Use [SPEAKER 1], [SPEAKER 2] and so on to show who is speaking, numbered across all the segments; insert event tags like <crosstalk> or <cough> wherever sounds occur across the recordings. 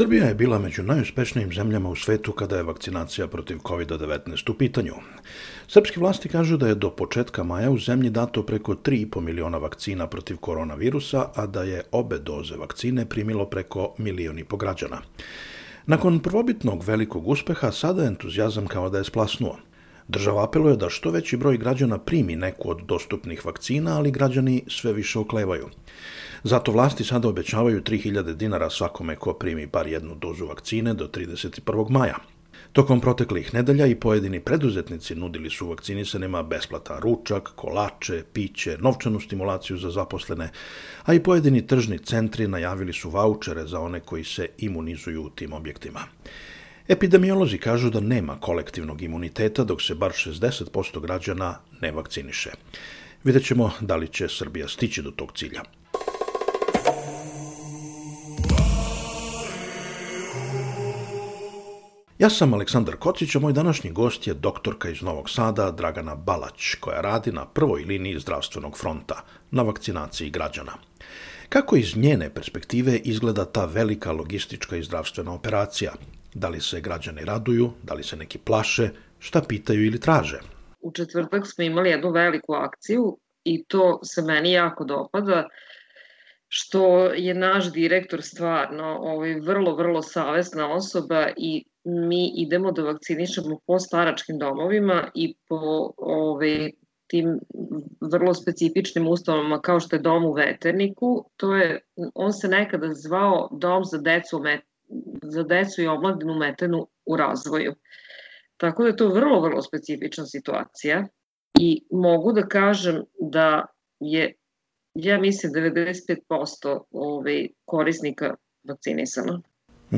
[SPEAKER 1] Srbija je bila među najuspešnijim zemljama u svetu kada je vakcinacija protiv COVID-19 u pitanju. Srpski vlasti kažu da je do početka maja u zemlji dato preko 3,5 miliona vakcina protiv koronavirusa, a da je obe doze vakcine primilo preko milion i po građana. Nakon prvobitnog velikog uspeha, sada entuzijazam kao da je splasnuo. Država apeluje da što veći broj građana primi neku od dostupnih vakcina, ali građani sve više oklevaju. Zato vlasti sada obećavaju 3000 dinara svakome ko primi bar jednu dozu vakcine do 31. maja. Tokom proteklih nedelja i pojedini preduzetnici nudili su vakcinisanima besplatan ručak, kolače, piće, novčanu stimulaciju za zaposlene, a i pojedini tržni centri najavili su vaučere za one koji se imunizuju u tim objektima. Epidemiolozi kažu da nema kolektivnog imuniteta dok se bar 60% građana ne vakciniše. Vidjet ćemo da li će Srbija stići do tog cilja. Ja sam Aleksandar Kocić, a moj današnji gost je doktorka iz Novog Sada, Dragana Balać, koja radi na prvoj liniji zdravstvenog fronta, na vakcinaciji građana. Kako iz njene perspektive izgleda ta velika logistička i zdravstvena operacija? Da li se građani raduju, da li se neki plaše, šta pitaju ili traže?
[SPEAKER 2] U četvrtak smo imali jednu veliku akciju i to se meni jako dopada što je naš direktor stvarno ovaj, vrlo, vrlo savesna osoba i mi idemo da vakcinišemo po staračkim domovima i po ovaj, tim vrlo specifičnim ustanovama kao što je dom u Veterniku. To je, on se nekada zvao dom za decu, za decu i omladinu metenu u razvoju. Tako da je to vrlo, vrlo specifična situacija i mogu da kažem da je, ja mislim, 95% ovaj, korisnika vakcinisano.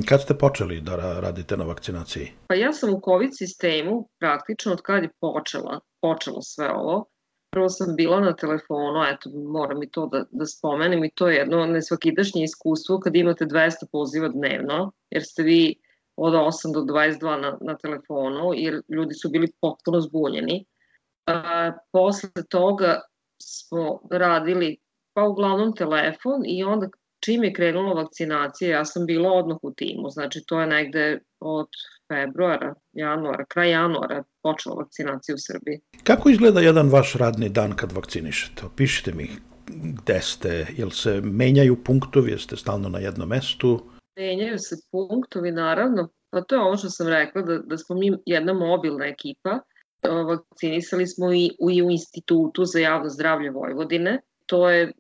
[SPEAKER 1] Kad ste počeli da radite na vakcinaciji?
[SPEAKER 2] Pa ja sam u COVID sistemu praktično od kad je počela, počelo sve ovo. Prvo sam bila na telefonu, eto moram i to da, da spomenem i to je jedno nesvakidašnje iskustvo kad imate 200 poziva dnevno, jer ste vi od 8 do 22 na, na telefonu, jer ljudi su bili potpuno zbunjeni. A, posle toga smo radili pa uglavnom telefon i onda čim je krenula vakcinacija, ja sam bila odmah u timu, znači to je negde od februara, januara, kraj januara počela vakcinacija u Srbiji.
[SPEAKER 1] Kako izgleda jedan vaš radni dan kad vakcinišete? Opišite mi gde ste, jel se menjaju punktovi, jeste stalno na jednom mestu?
[SPEAKER 2] Menjaju se punktovi, naravno, pa to je ono što sam rekla, da, da smo mi jedna mobilna ekipa, vakcinisali smo i u, i u Institutu za javno zdravlje Vojvodine, to je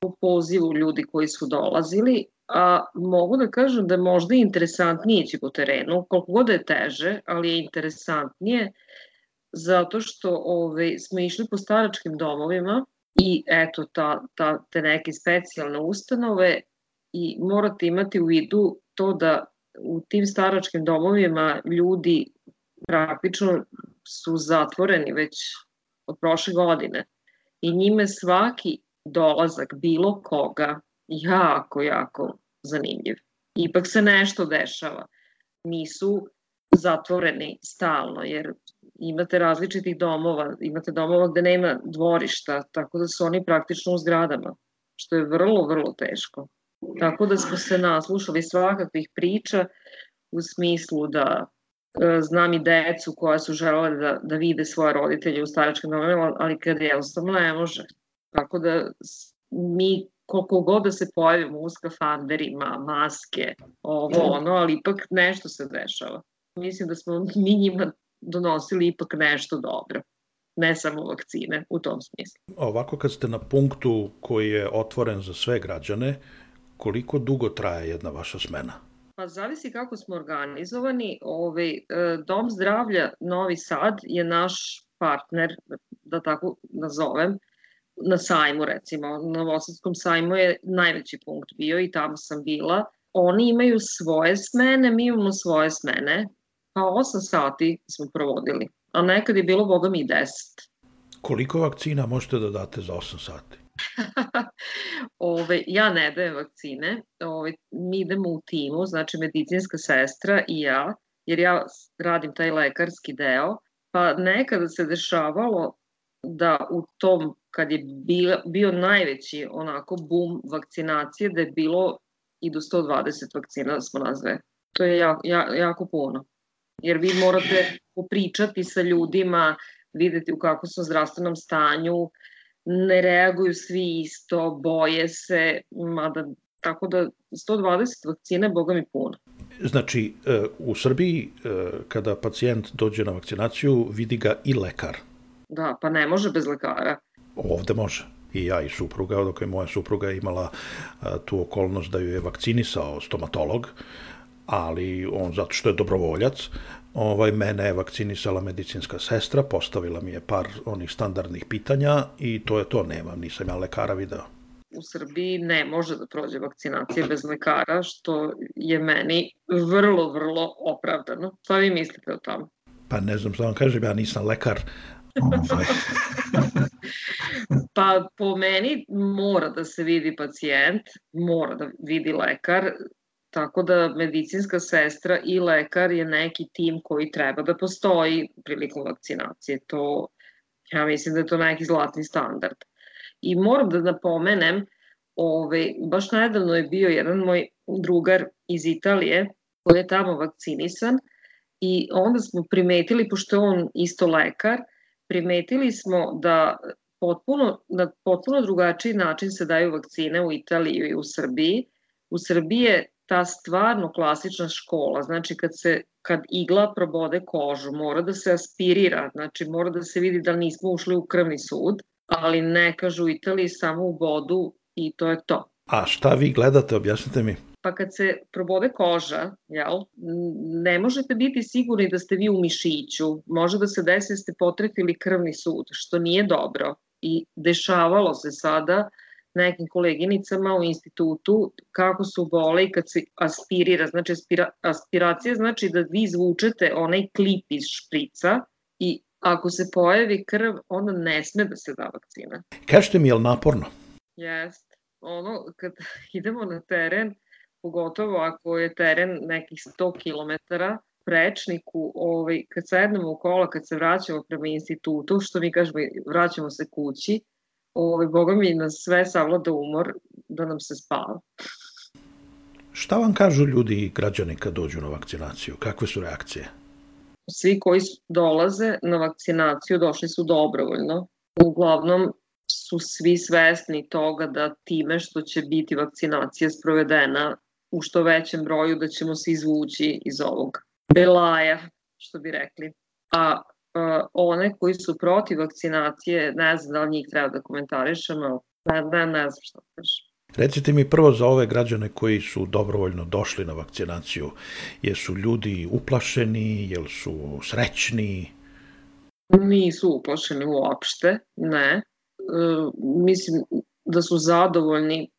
[SPEAKER 2] po pozivu ljudi koji su dolazili, a mogu da kažem da je možda interesantnije ići po terenu, koliko god je teže, ali je interesantnije zato što ove, ovaj, smo išli po staračkim domovima i eto ta, ta, te neke specijalne ustanove i morate imati u vidu to da u tim staračkim domovima ljudi praktično su zatvoreni već od prošle godine i njime svaki dolazak bilo koga jako, jako zanimljiv. Ipak se nešto dešava. Nisu zatvoreni stalno, jer imate različitih domova, imate domova gde nema dvorišta, tako da su oni praktično u zgradama, što je vrlo, vrlo teško. Tako da smo se naslušali svakakvih priča u smislu da e, znam i decu koja su želele da, da vide svoje roditelje u staračkim domovima, ali kada jednostavno ne može. Tako da mi koliko god da se pojavimo u skafanderima, maske, ovo, ono, ali ipak nešto se dešava. Mislim da smo <laughs> mi njima donosili ipak nešto dobro ne samo vakcine u tom smislu.
[SPEAKER 1] Ovako kad ste na punktu koji je otvoren za sve građane, koliko dugo traje jedna vaša smena?
[SPEAKER 2] Pa zavisi kako smo organizovani. Ovaj, e, Dom zdravlja Novi Sad je naš partner, da tako nazovem, na sajmu recimo. Na Novosadskom sajmu je najveći punkt bio i tamo sam bila. Oni imaju svoje smene, mi imamo svoje smene, pa 8 sati smo provodili, a nekad je bilo, boga mi, 10.
[SPEAKER 1] Koliko vakcina možete da date za 8 sati? <laughs>
[SPEAKER 2] Ove, ja ne dajem vakcine, ove, mi idemo u timu, znači medicinska sestra i ja, jer ja radim taj lekarski deo, pa nekada se dešavalo da u tom, kad je bio, bio najveći onako boom vakcinacije, da je bilo i do 120 vakcina da smo nazve. To je jako, jako puno. Jer vi morate popričati sa ljudima, videti u kakvom su zdravstvenom stanju, ne reaguju svi isto, boje se, mada tako da 120 vakcine, boga mi puno.
[SPEAKER 1] Znači, e, u Srbiji, e, kada pacijent dođe na vakcinaciju, vidi ga i lekar.
[SPEAKER 2] Da, pa ne može bez lekara.
[SPEAKER 1] Ovde može. I ja i supruga, dok je moja supruga imala e, tu okolnost da ju je vakcinisao stomatolog, ali on zato što je dobrovoljac, ovaj, mene je vakcinisala medicinska sestra, postavila mi je par onih standardnih pitanja i to je to, nemam, nisam ja lekara video.
[SPEAKER 2] U Srbiji ne može da prođe vakcinacija bez lekara, što je meni vrlo, vrlo opravdano. Šta vi mislite o tom?
[SPEAKER 1] Pa ne znam šta vam kažem, ja nisam lekar. Ovaj. <laughs>
[SPEAKER 2] pa po meni mora da se vidi pacijent, mora da vidi lekar, Tako da medicinska sestra i lekar je neki tim koji treba da postoji prilikom vakcinacije. To, ja mislim da je to neki zlatni standard. I moram da napomenem, ove, baš nedavno je bio jedan moj drugar iz Italije koji je tamo vakcinisan i onda smo primetili, pošto je on isto lekar, primetili smo da potpuno, na potpuno drugačiji način se daju vakcine u Italiji i u Srbiji. U Srbiji je ta stvarno klasična škola, znači kad se kad igla probode kožu, mora da se aspirira, znači mora da se vidi da nismo ušli u krvni sud, ali ne kažu u Italiji samo u vodu i to je to.
[SPEAKER 1] A šta vi gledate, objasnite mi?
[SPEAKER 2] Pa kad se probode koža, jel, ne možete biti sigurni da ste vi u mišiću, može da se desi da ste potrefili krvni sud, što nije dobro. I dešavalo se sada nekim koleginicama u institutu kako su bole i kad se aspirira, znači aspira, aspiracija znači da vi izvučete onaj klip iz šprica i ako se pojavi krv, onda ne sme da se da vakcina.
[SPEAKER 1] Kažete mi, je li naporno?
[SPEAKER 2] Jest. Ono, kad <laughs> idemo na teren, pogotovo ako je teren nekih 100 km, prečniku, ovaj, kad sednemo u kola, kad se vraćamo prema institutu, što mi kažemo, vraćamo se kući, ovaj, boga mi nas sve savlada umor da nam se spava.
[SPEAKER 1] Šta vam kažu ljudi i građani kad dođu na vakcinaciju? Kakve su reakcije?
[SPEAKER 2] Svi koji dolaze na vakcinaciju došli su dobrovoljno. Uglavnom su svi svesni toga da time što će biti vakcinacija sprovedena u što većem broju da ćemo se izvući iz ovog belaja, što bi rekli. A one koji su protiv vakcinacije, ne znam da li njih treba da komentarišemo, ne, ne, ne znam šta da kažem.
[SPEAKER 1] Recite mi prvo za ove građane koji su dobrovoljno došli na vakcinaciju, jesu ljudi uplašeni, jel su srećni?
[SPEAKER 2] Nisu uplašeni uopšte, ne. E, mislim da su zadovoljni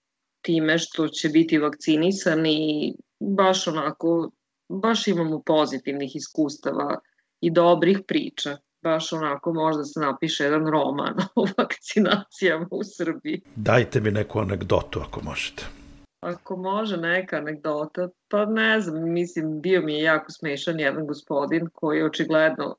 [SPEAKER 2] time što će biti vakcinisani i baš onako, baš imamo pozitivnih iskustava i dobrih priča. Baš onako možda se napiše jedan roman <laughs> o vakcinacijama u Srbiji.
[SPEAKER 1] Dajte mi neku anegdotu ako možete.
[SPEAKER 2] Ako može neka anegdota, pa ne znam, mislim, bio mi je jako smešan jedan gospodin koji je očigledno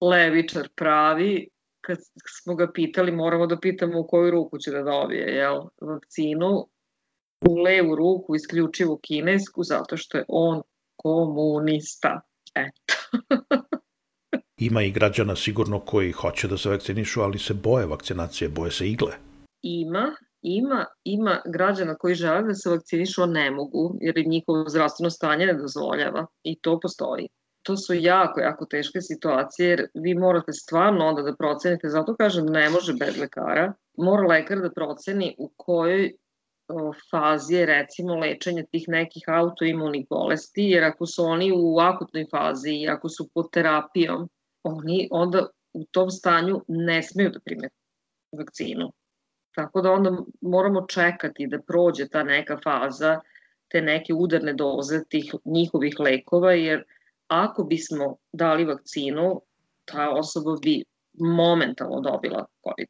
[SPEAKER 2] levičar pravi, kad smo ga pitali, moramo da pitamo u koju ruku će da dobije jel, vakcinu, u levu ruku, isključivo kinesku, zato što je on komunista. Eto. <laughs>
[SPEAKER 1] Ima i građana sigurno koji hoće da se vakcinišu, ali se boje vakcinacije, boje se igle.
[SPEAKER 2] Ima, ima, ima građana koji žele da se vakcinišu, a ne mogu, jer im njihovo zdravstveno stanje ne dozvoljava. I to postoji. To su jako, jako teške situacije, jer vi morate stvarno onda da procenite, zato kažem ne može bez lekara, mora lekar da proceni u kojoj fazi je recimo lečenje tih nekih autoimunih bolesti, jer ako su oni u akutnoj fazi i ako su pod terapijom, oni onda u tom stanju ne smeju da prime vakcinu. Tako da onda moramo čekati da prođe ta neka faza, te neke udarne doze tih njihovih lekova, jer ako bismo dali vakcinu, ta osoba bi momentalno dobila COVID.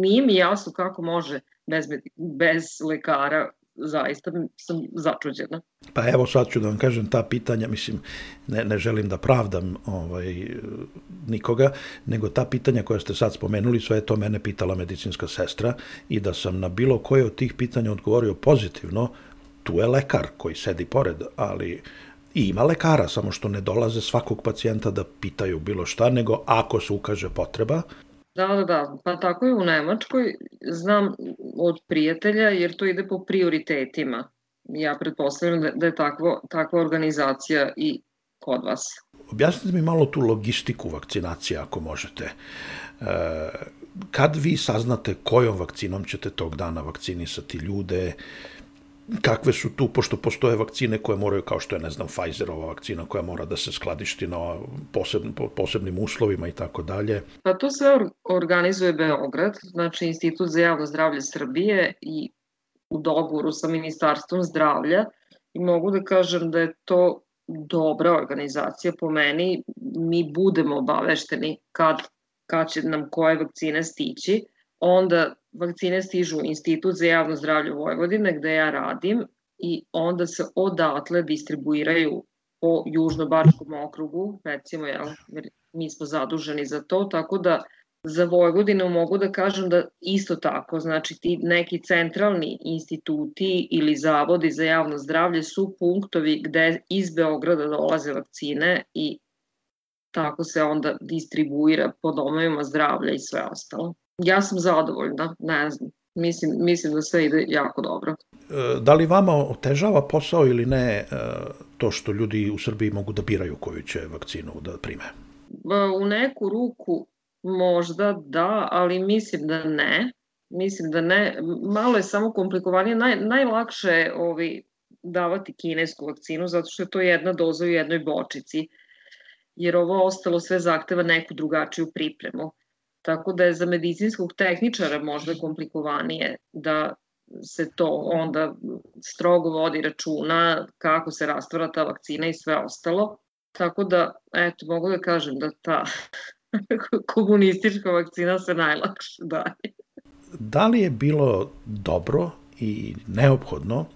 [SPEAKER 2] Nije mi jasno kako može bez, bez lekara zaista sam začuđena.
[SPEAKER 1] Pa evo sad ću da vam kažem ta pitanja, mislim, ne, ne želim da pravdam ovaj, nikoga, nego ta pitanja koja ste sad spomenuli, sve je to mene pitala medicinska sestra i da sam na bilo koje od tih pitanja odgovorio pozitivno, tu je lekar koji sedi pored, ali i ima lekara, samo što ne dolaze svakog pacijenta da pitaju bilo šta, nego ako se ukaže potreba,
[SPEAKER 2] Da, da, da. Pa tako je u Nemačkoj. Znam od prijatelja jer to ide po prioritetima. Ja pretpostavljam da, da je takvo, takva organizacija i kod vas.
[SPEAKER 1] Objasnite mi malo tu logistiku vakcinacije ako možete. E, kad vi saznate kojom vakcinom ćete tog dana vakcinisati ljude, kakve su tu, pošto postoje vakcine koje moraju, kao što je, ne znam, Pfizerova vakcina koja mora da se skladišti na posebn, posebnim uslovima i tako dalje.
[SPEAKER 2] Pa to sve organizuje Beograd, znači Institut za javno zdravlje Srbije i u dogovoru sa Ministarstvom zdravlja i mogu da kažem da je to dobra organizacija po meni. Mi budemo obavešteni kad, kad će nam koje vakcine stići. Onda vakcine stižu u Institut za javno zdravlje Vojvodine gde ja radim i onda se odatle distribuiraju po Južno-Bačkom okrugu, recimo, jel, jer mi smo zaduženi za to, tako da za Vojvodinu mogu da kažem da isto tako, znači ti neki centralni instituti ili zavodi za javno zdravlje su punktovi gde iz Beograda dolaze vakcine i tako se onda distribuira po domovima zdravlja i sve ostalo. Ja sam zadovoljna, ne znam. Mislim, mislim da sve ide jako dobro.
[SPEAKER 1] E, da li vama otežava posao ili ne e, to što ljudi u Srbiji mogu da biraju koju će vakcinu da prime?
[SPEAKER 2] U neku ruku možda da, ali mislim da ne. Mislim da ne. Malo je samo komplikovanije. Naj, najlakše je ovi, davati kinesku vakcinu zato što je to jedna doza u jednoj bočici jer ovo ostalo sve zahteva neku drugačiju pripremu. Tako da je za medicinskog tehničara možda komplikovanije da se to onda strogo vodi računa kako se rastvara ta vakcina i sve ostalo. Tako da, eto, mogu da kažem da ta <laughs> komunistička vakcina se najlakše daje.
[SPEAKER 1] Da li je bilo dobro i neophodno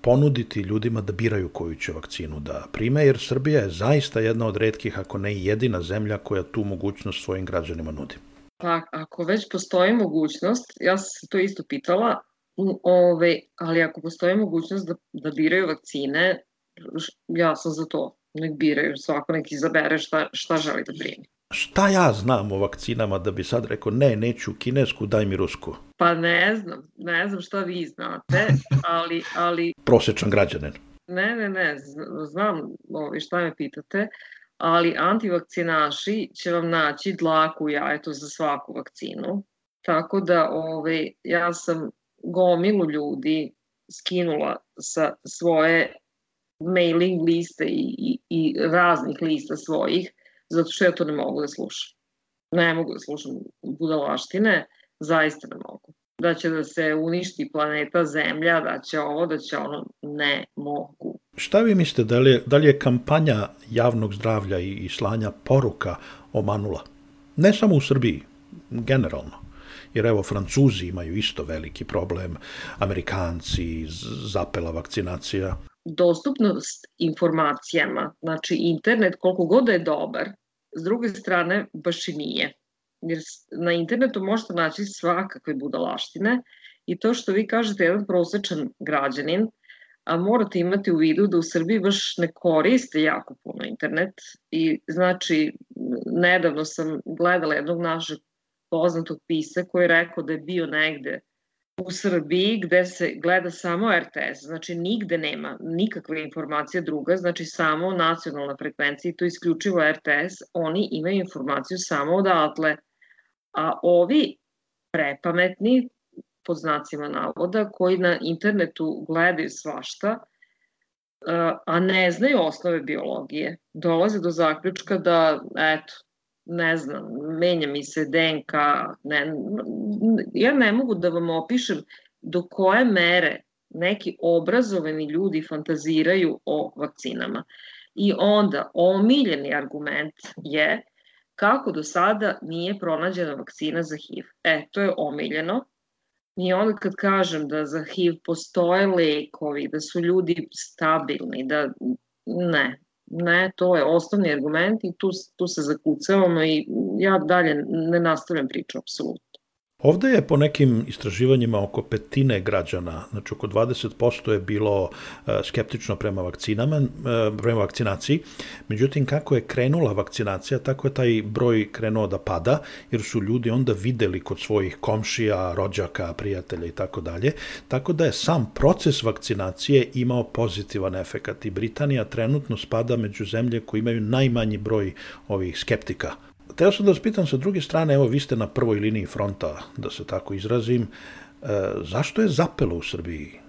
[SPEAKER 1] ponuditi ljudima da biraju koju će vakcinu da prime, jer Srbija je zaista jedna od redkih, ako ne jedina zemlja koja tu mogućnost svojim građanima nudi.
[SPEAKER 2] Pa ako već postoji mogućnost, ja sam se to isto pitala, ove, ali ako postoji mogućnost da, da biraju vakcine, ja sam za to. Nek biraju, svako nek izabere šta, šta želi da primi.
[SPEAKER 1] Šta ja znam o vakcinama da bi sad rekao ne, neću kinesku, daj mi rusku?
[SPEAKER 2] Pa ne znam, ne znam šta vi znate, ali... ali...
[SPEAKER 1] Prosečan građanin.
[SPEAKER 2] Ne, ne, ne, znam ovi, šta me pitate, ali antivakcinaši će vam naći dlaku u jajetu za svaku vakcinu. Tako da ove, ja sam gomilu ljudi skinula sa svoje mailing liste i, i, i raznih lista svojih, zato što ja to ne mogu da slušam. Ne mogu da slušam budalaštine, zaista ne mogu. Da će da se uništi planeta Zemlja, da će ovo, da će ono, ne mogu.
[SPEAKER 1] Šta vi mislite, da li je, da li je kampanja javnog zdravlja i, i slanja poruka omanula? Ne samo u Srbiji, generalno. Jer evo, Francuzi imaju isto veliki problem, Amerikanci, zapela vakcinacija.
[SPEAKER 2] Dostupnost informacijama, znači internet koliko god da je dobar, s druge strane baš i nije. Jer na internetu možete naći svakakve budalaštine i to što vi kažete jedan prosečan građanin, a morate imati u vidu da u Srbiji baš ne koriste jako puno internet i znači nedavno sam gledala jednog našeg poznatog pisa koji je rekao da je bio negde u Srbiji gde se gleda samo RTS, znači nigde nema nikakve informacije druga, znači samo nacionalna frekvencija i to isključivo RTS, oni imaju informaciju samo odatle. A ovi prepametni, pod znacima navoda, koji na internetu gledaju svašta, a ne znaju osnove biologije, dolaze do zaključka da, eto, ne znam, menja mi se DNK, ne, ja ne mogu da vam opišem do koje mere neki obrazovani ljudi fantaziraju o vakcinama. I onda omiljeni argument je kako do sada nije pronađena vakcina za HIV. E, to je omiljeno. I onda kad kažem da za HIV postoje lekovi, da su ljudi stabilni, da ne, Ne, to je osnovni argument i tu, tu se zakucavamo i ja dalje ne nastavljam priču, apsolutno.
[SPEAKER 1] Ovde je po nekim istraživanjima oko petine građana, znači oko 20% je bilo e, skeptično prema vakcinama, e, prema vakcinaciji. Međutim, kako je krenula vakcinacija, tako je taj broj krenuo da pada, jer su ljudi onda videli kod svojih komšija, rođaka, prijatelja i tako dalje. Tako da je sam proces vakcinacije imao pozitivan efekat i Britanija trenutno spada među zemlje koji imaju najmanji broj ovih skeptika Teo sam da vas pitam sa druge strane, evo vi ste na prvoj liniji fronta, da se tako izrazim, e, zašto je zapelo u Srbiji?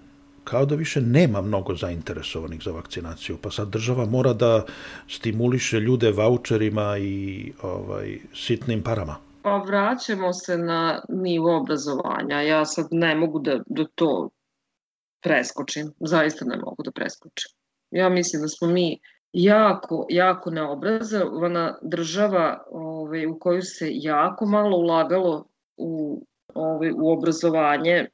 [SPEAKER 1] Kao da više nema mnogo zainteresovanih za vakcinaciju, pa sad država mora da stimuliše ljude voucherima i ovaj, sitnim parama.
[SPEAKER 2] Pa vraćamo se na nivo obrazovanja. Ja sad ne mogu da, da to preskočim. Zaista ne mogu da preskočim. Ja mislim da smo mi jako, jako neobrazovana država ovaj, u koju se jako malo ulagalo u, ovaj, u obrazovanje,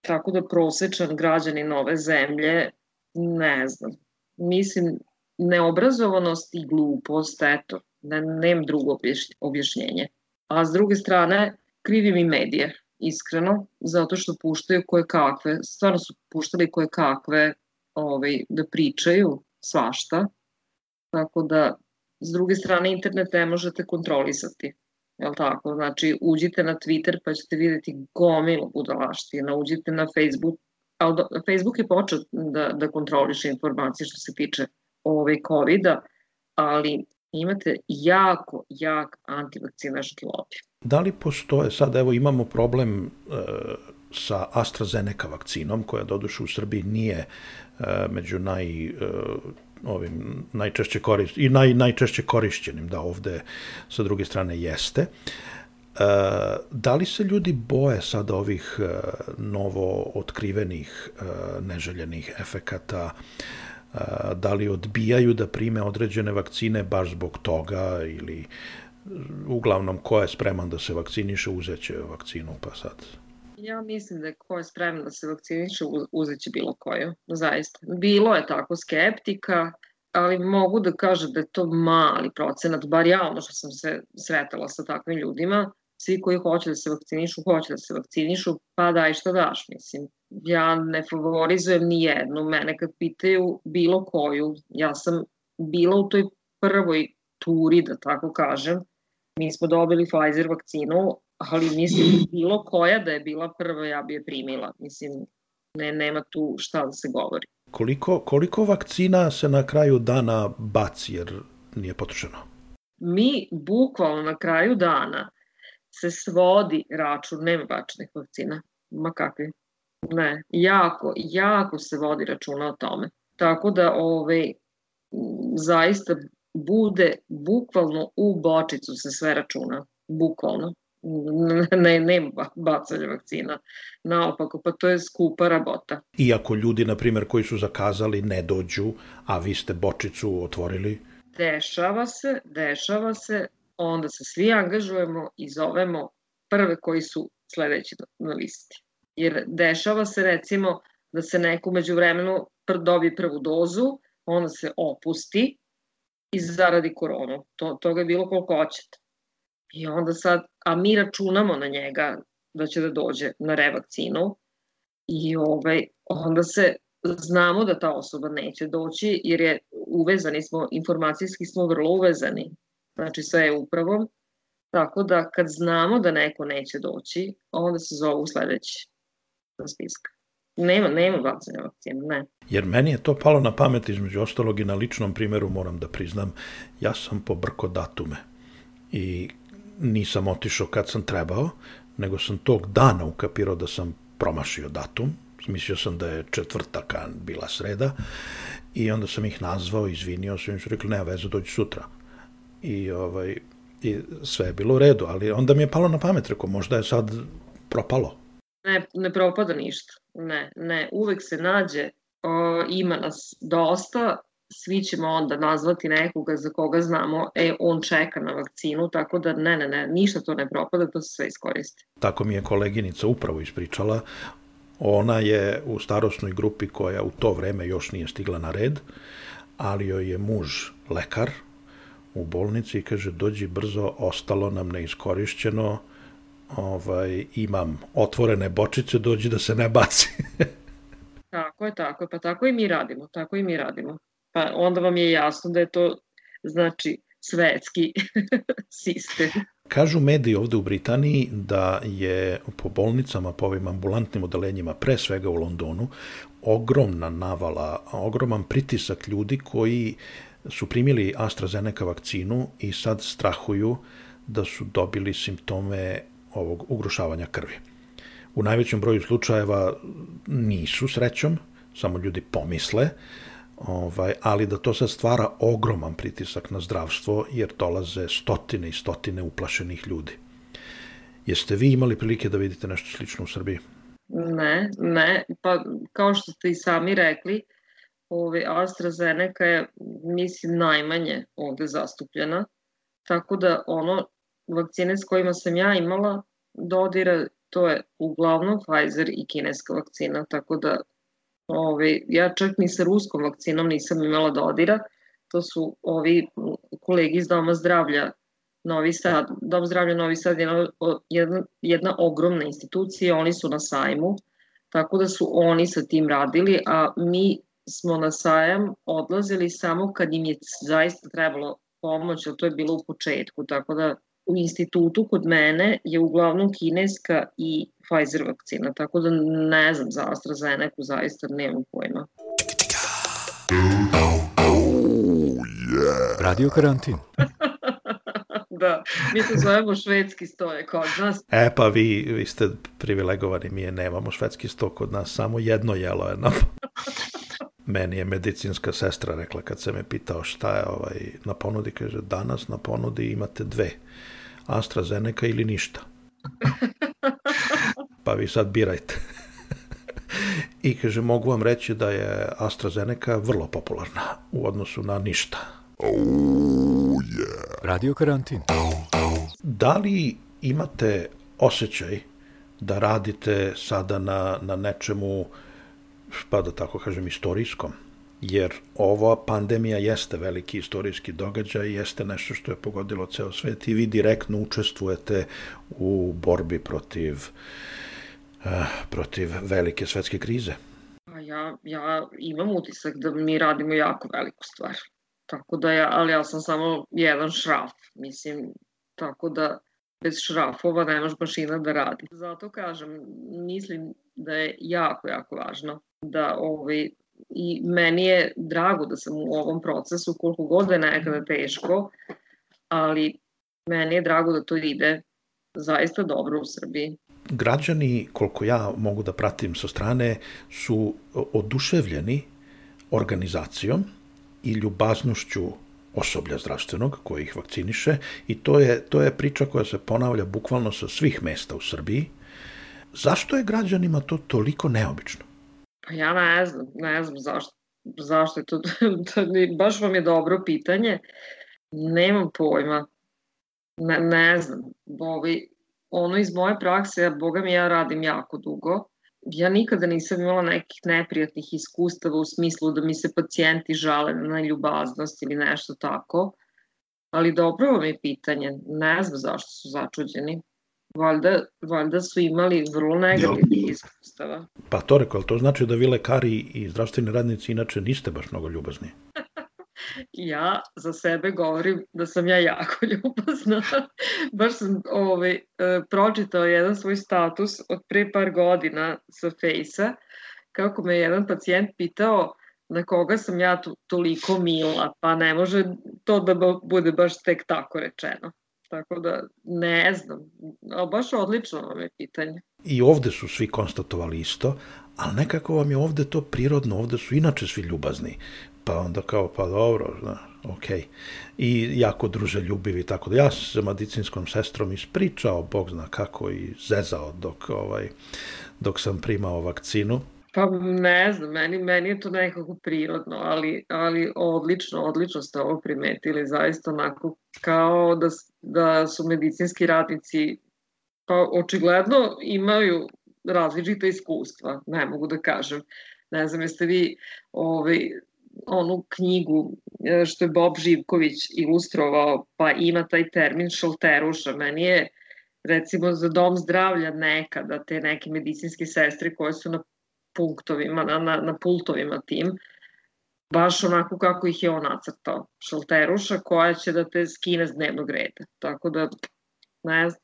[SPEAKER 2] tako da prosečan građanin ove zemlje, ne znam, mislim, neobrazovanost i glupost, eto, ne, nem drugo objašnjenje. A s druge strane, krivim i medije, iskreno, zato što puštaju koje kakve, stvarno su puštali koje kakve ovaj, da pričaju svašta, Tako da, s druge strane, internet ne možete kontrolisati. Jel tako? Znači, uđite na Twitter pa ćete videti gomilu budalaština, uđite na Facebook, ali do, Facebook je počeo da, da kontroliše informacije što se tiče ove COVID-a, ali imate jako, jak antivakcinaški lobby.
[SPEAKER 1] Da li postoje, sad evo imamo problem e, sa AstraZeneca vakcinom, koja doduše u Srbiji nije e, među naj e, ovim najčešće korist, i naj, najčešće korišćenim, da ovde sa druge strane jeste. E, da li se ljudi boje sada ovih e, novo otkrivenih e, neželjenih efekata, e, da li odbijaju da prime određene vakcine baš zbog toga ili uglavnom ko je spreman da se vakciniše uzeće vakcinu pa sad
[SPEAKER 2] Ja mislim da je ko je spreman da se vakciniše, uzeće bilo koju, zaista. Bilo je tako skeptika, ali mogu da kažem da je to mali procenat, bar ja ono što sam se sretala sa takvim ljudima, svi koji hoće da se vakcinišu, hoće da se vakcinišu, pa daj šta daš, mislim. Ja ne favorizujem ni jednu, mene kad pitaju bilo koju, ja sam bila u toj prvoj turi, da tako kažem, mi smo dobili Pfizer vakcinu, ali mislim bilo koja da je bila prva ja bi je primila. Mislim, ne, nema tu šta da se govori.
[SPEAKER 1] Koliko, koliko vakcina se na kraju dana baci jer nije potrošeno?
[SPEAKER 2] Mi bukvalno na kraju dana se svodi račun, nema bačnih vakcina. Ma kakvi? Ne, jako, jako se vodi računa o tome. Tako da, ovaj, zaista bude bukvalno u bočicu se sve računa. Bukvalno <laughs> ne, nema bacanja vakcina. Naopako, pa to je skupa rabota.
[SPEAKER 1] Iako ljudi, na primjer, koji su zakazali ne dođu, a vi ste bočicu otvorili?
[SPEAKER 2] Dešava se, dešava se, onda se svi angažujemo i zovemo prve koji su sledeći na listi. Jer dešava se recimo da se neko među vremenu dobije prvu dozu, onda se opusti i zaradi koronu. To, toga je bilo koliko hoćete. I onda sad, a mi računamo na njega da će da dođe na revakcinu i ovaj, onda se znamo da ta osoba neće doći jer je uvezani smo, informacijski smo vrlo uvezani, znači sa e-upravom, tako da kad znamo da neko neće doći, onda se zovu sledeći. spiska. Nema, nema bacanja vakcina, ne.
[SPEAKER 1] Jer meni je to palo na pamet između ostalog i na ličnom primeru moram da priznam, ja sam pobrko datume i nisam otišao kad sam trebao, nego sam tog dana ukapirao da sam promašio datum, mislio sam da je četvrtak, a bila sreda, i onda sam ih nazvao, izvinio sam im su rekli, nema veze, dođi sutra. I, ovaj, I sve je bilo u redu, ali onda mi je palo na pamet, rekao, možda je sad propalo.
[SPEAKER 2] Ne, ne propada ništa. Ne, ne, uvek se nađe, o, ima nas dosta, svi ćemo onda nazvati nekoga za koga znamo, e, on čeka na vakcinu, tako da ne, ne, ne, ništa to ne propada, to se sve iskoristi.
[SPEAKER 1] Tako mi je koleginica upravo ispričala, ona je u starosnoj grupi koja u to vreme još nije stigla na red, ali joj je muž lekar u bolnici i kaže dođi brzo, ostalo nam neiskorišćeno, ovaj, imam otvorene bočice, dođi da se ne baci. <laughs>
[SPEAKER 2] tako je, tako je, pa tako i mi radimo, tako i mi radimo. Pa onda vam je jasno da je to, znači, svetski <laughs> sistem.
[SPEAKER 1] Kažu mediji ovde u Britaniji da je po bolnicama, po ovim ambulantnim odelenjima, pre svega u Londonu, ogromna navala, ogroman pritisak ljudi koji su primili AstraZeneca vakcinu i sad strahuju da su dobili simptome ovog ugrušavanja krvi. U najvećem broju slučajeva nisu srećom, samo ljudi pomisle, ovaj, ali da to sad stvara ogroman pritisak na zdravstvo jer dolaze stotine i stotine uplašenih ljudi. Jeste vi imali prilike da vidite nešto slično u Srbiji?
[SPEAKER 2] Ne, ne, pa kao što ste i sami rekli, ovaj AstraZeneca je, mislim, najmanje ovde zastupljena, tako da ono, vakcine s kojima sam ja imala dodira, to je uglavnom Pfizer i kineska vakcina, tako da Ove, ja čak ni sa ruskom vakcinom nisam imala dodira. To su ovi kolegi iz Doma zdravlja Novi Sad. Dom zdravlja Novi Sad je jedna, jedna ogromna institucija, oni su na sajmu, tako da su oni sa tim radili, a mi smo na sajam odlazili samo kad im je zaista trebalo pomoć, a to je bilo u početku, tako da u institutu kod mene je uglavnom kineska i Pfizer vakcina, tako da ne znam za AstraZeneca, zaista nemam pojma.
[SPEAKER 3] Radio karantin. <laughs>
[SPEAKER 2] da, mi se zovemo švedski stoje kod nas.
[SPEAKER 1] E pa vi, vi ste privilegovani, mi je nemamo švedski sto kod nas, samo jedno jelo je na... Meni je medicinska sestra rekla kad se me pitao šta je ovaj na ponudi, kaže danas na ponudi imate dve, AstraZeneca ili ništa. pa vi sad birajte. I kaže, mogu vam reći da je AstraZeneca vrlo popularna u odnosu na ništa. Oh,
[SPEAKER 3] yeah. Radio karantin.
[SPEAKER 1] Da li imate osjećaj da radite sada na, na nečemu, pa da tako kažem, istorijskom? Jer ova pandemija jeste veliki istorijski događaj, jeste nešto što je pogodilo ceo svet i vi direktno učestvujete u borbi protiv uh, protiv velike svetske krize?
[SPEAKER 2] Ja, ja imam utisak da mi radimo jako veliku stvar. Tako da ja, ali ja sam samo jedan šraf, mislim, tako da bez šrafova nemaš mašina da radi. Zato kažem, mislim da je jako, jako važno da ovaj, i meni je drago da sam u ovom procesu, koliko god da je nekada teško, ali meni je drago da to ide zaista dobro u Srbiji
[SPEAKER 1] građani, koliko ja mogu da pratim sa strane, su oduševljeni organizacijom i ljubaznošću osoblja zdravstvenog koji ih vakciniše i to je, to je priča koja se ponavlja bukvalno sa svih mesta u Srbiji. Zašto je građanima to toliko neobično?
[SPEAKER 2] Pa ja ne znam, ne znam zašto, zašto je to, <laughs> to baš vam je dobro pitanje. Nemam pojma. Ne, ne znam. Ovi, ono iz moje prakse, boga mi ja radim jako dugo, ja nikada nisam imala nekih neprijatnih iskustava u smislu da mi se pacijenti žale na ljubaznost ili nešto tako, ali dobro vam je pitanje, ne znam zašto su začuđeni. Valjda, valjda su imali vrlo negativnih iskustava.
[SPEAKER 1] Pa to rekao, to znači da vi lekari i zdravstveni radnici inače niste baš mnogo ljubazni? <laughs>
[SPEAKER 2] ja za sebe govorim da sam ja jako <laughs> ljubazna. Baš sam ovaj, e, pročitao jedan svoj status od pre par godina sa Fejsa, kako me jedan pacijent pitao na koga sam ja to, toliko mila, pa ne može to da bude baš tek tako rečeno. Tako da ne znam, ali baš odlično vam je pitanje.
[SPEAKER 1] I ovde su svi konstatovali isto, ali nekako vam je ovde to prirodno, ovde su inače svi ljubazni. Pa onda kao, pa dobro, znaš, ok. I jako druže ljubivi, tako da ja sam sa medicinskom sestrom ispričao, bog zna kako, i zezao dok, ovaj, dok sam primao vakcinu.
[SPEAKER 2] Pa ne znam, meni, meni je to nekako prirodno, ali, ali odlično, odlično ste ovo primetili, zaista onako kao da, da su medicinski radnici pa očigledno imaju različita iskustva, ne mogu da kažem. Ne znam, jeste vi ovaj, onu knjigu e, što je Bob Živković ilustrovao, pa ima taj termin šalteruša. Meni je recimo za dom zdravlja nekada te neke medicinske sestre koje su na punktovima, na, na, na pultovima tim, baš onako kako ih je on nacrtao. Šalteruša koja će da te skine s dnevnog reda. Tako da, ne znam.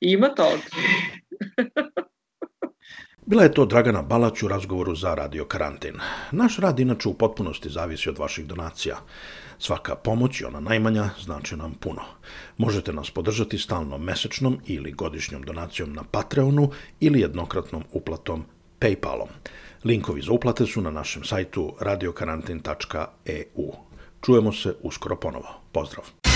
[SPEAKER 2] Ima toga. <laughs>
[SPEAKER 1] Bila je to Dragana Balać u razgovoru za Radio Karantin. Naš rad inače u potpunosti zavisi od vaših donacija. Svaka pomoć i ona najmanja znači nam puno. Možete nas podržati stalnom mesečnom ili godišnjom donacijom na Patreonu ili jednokratnom uplatom Paypalom. Linkovi za uplate su na našem sajtu radiokarantin.eu. Čujemo se uskoro ponovo. Pozdrav!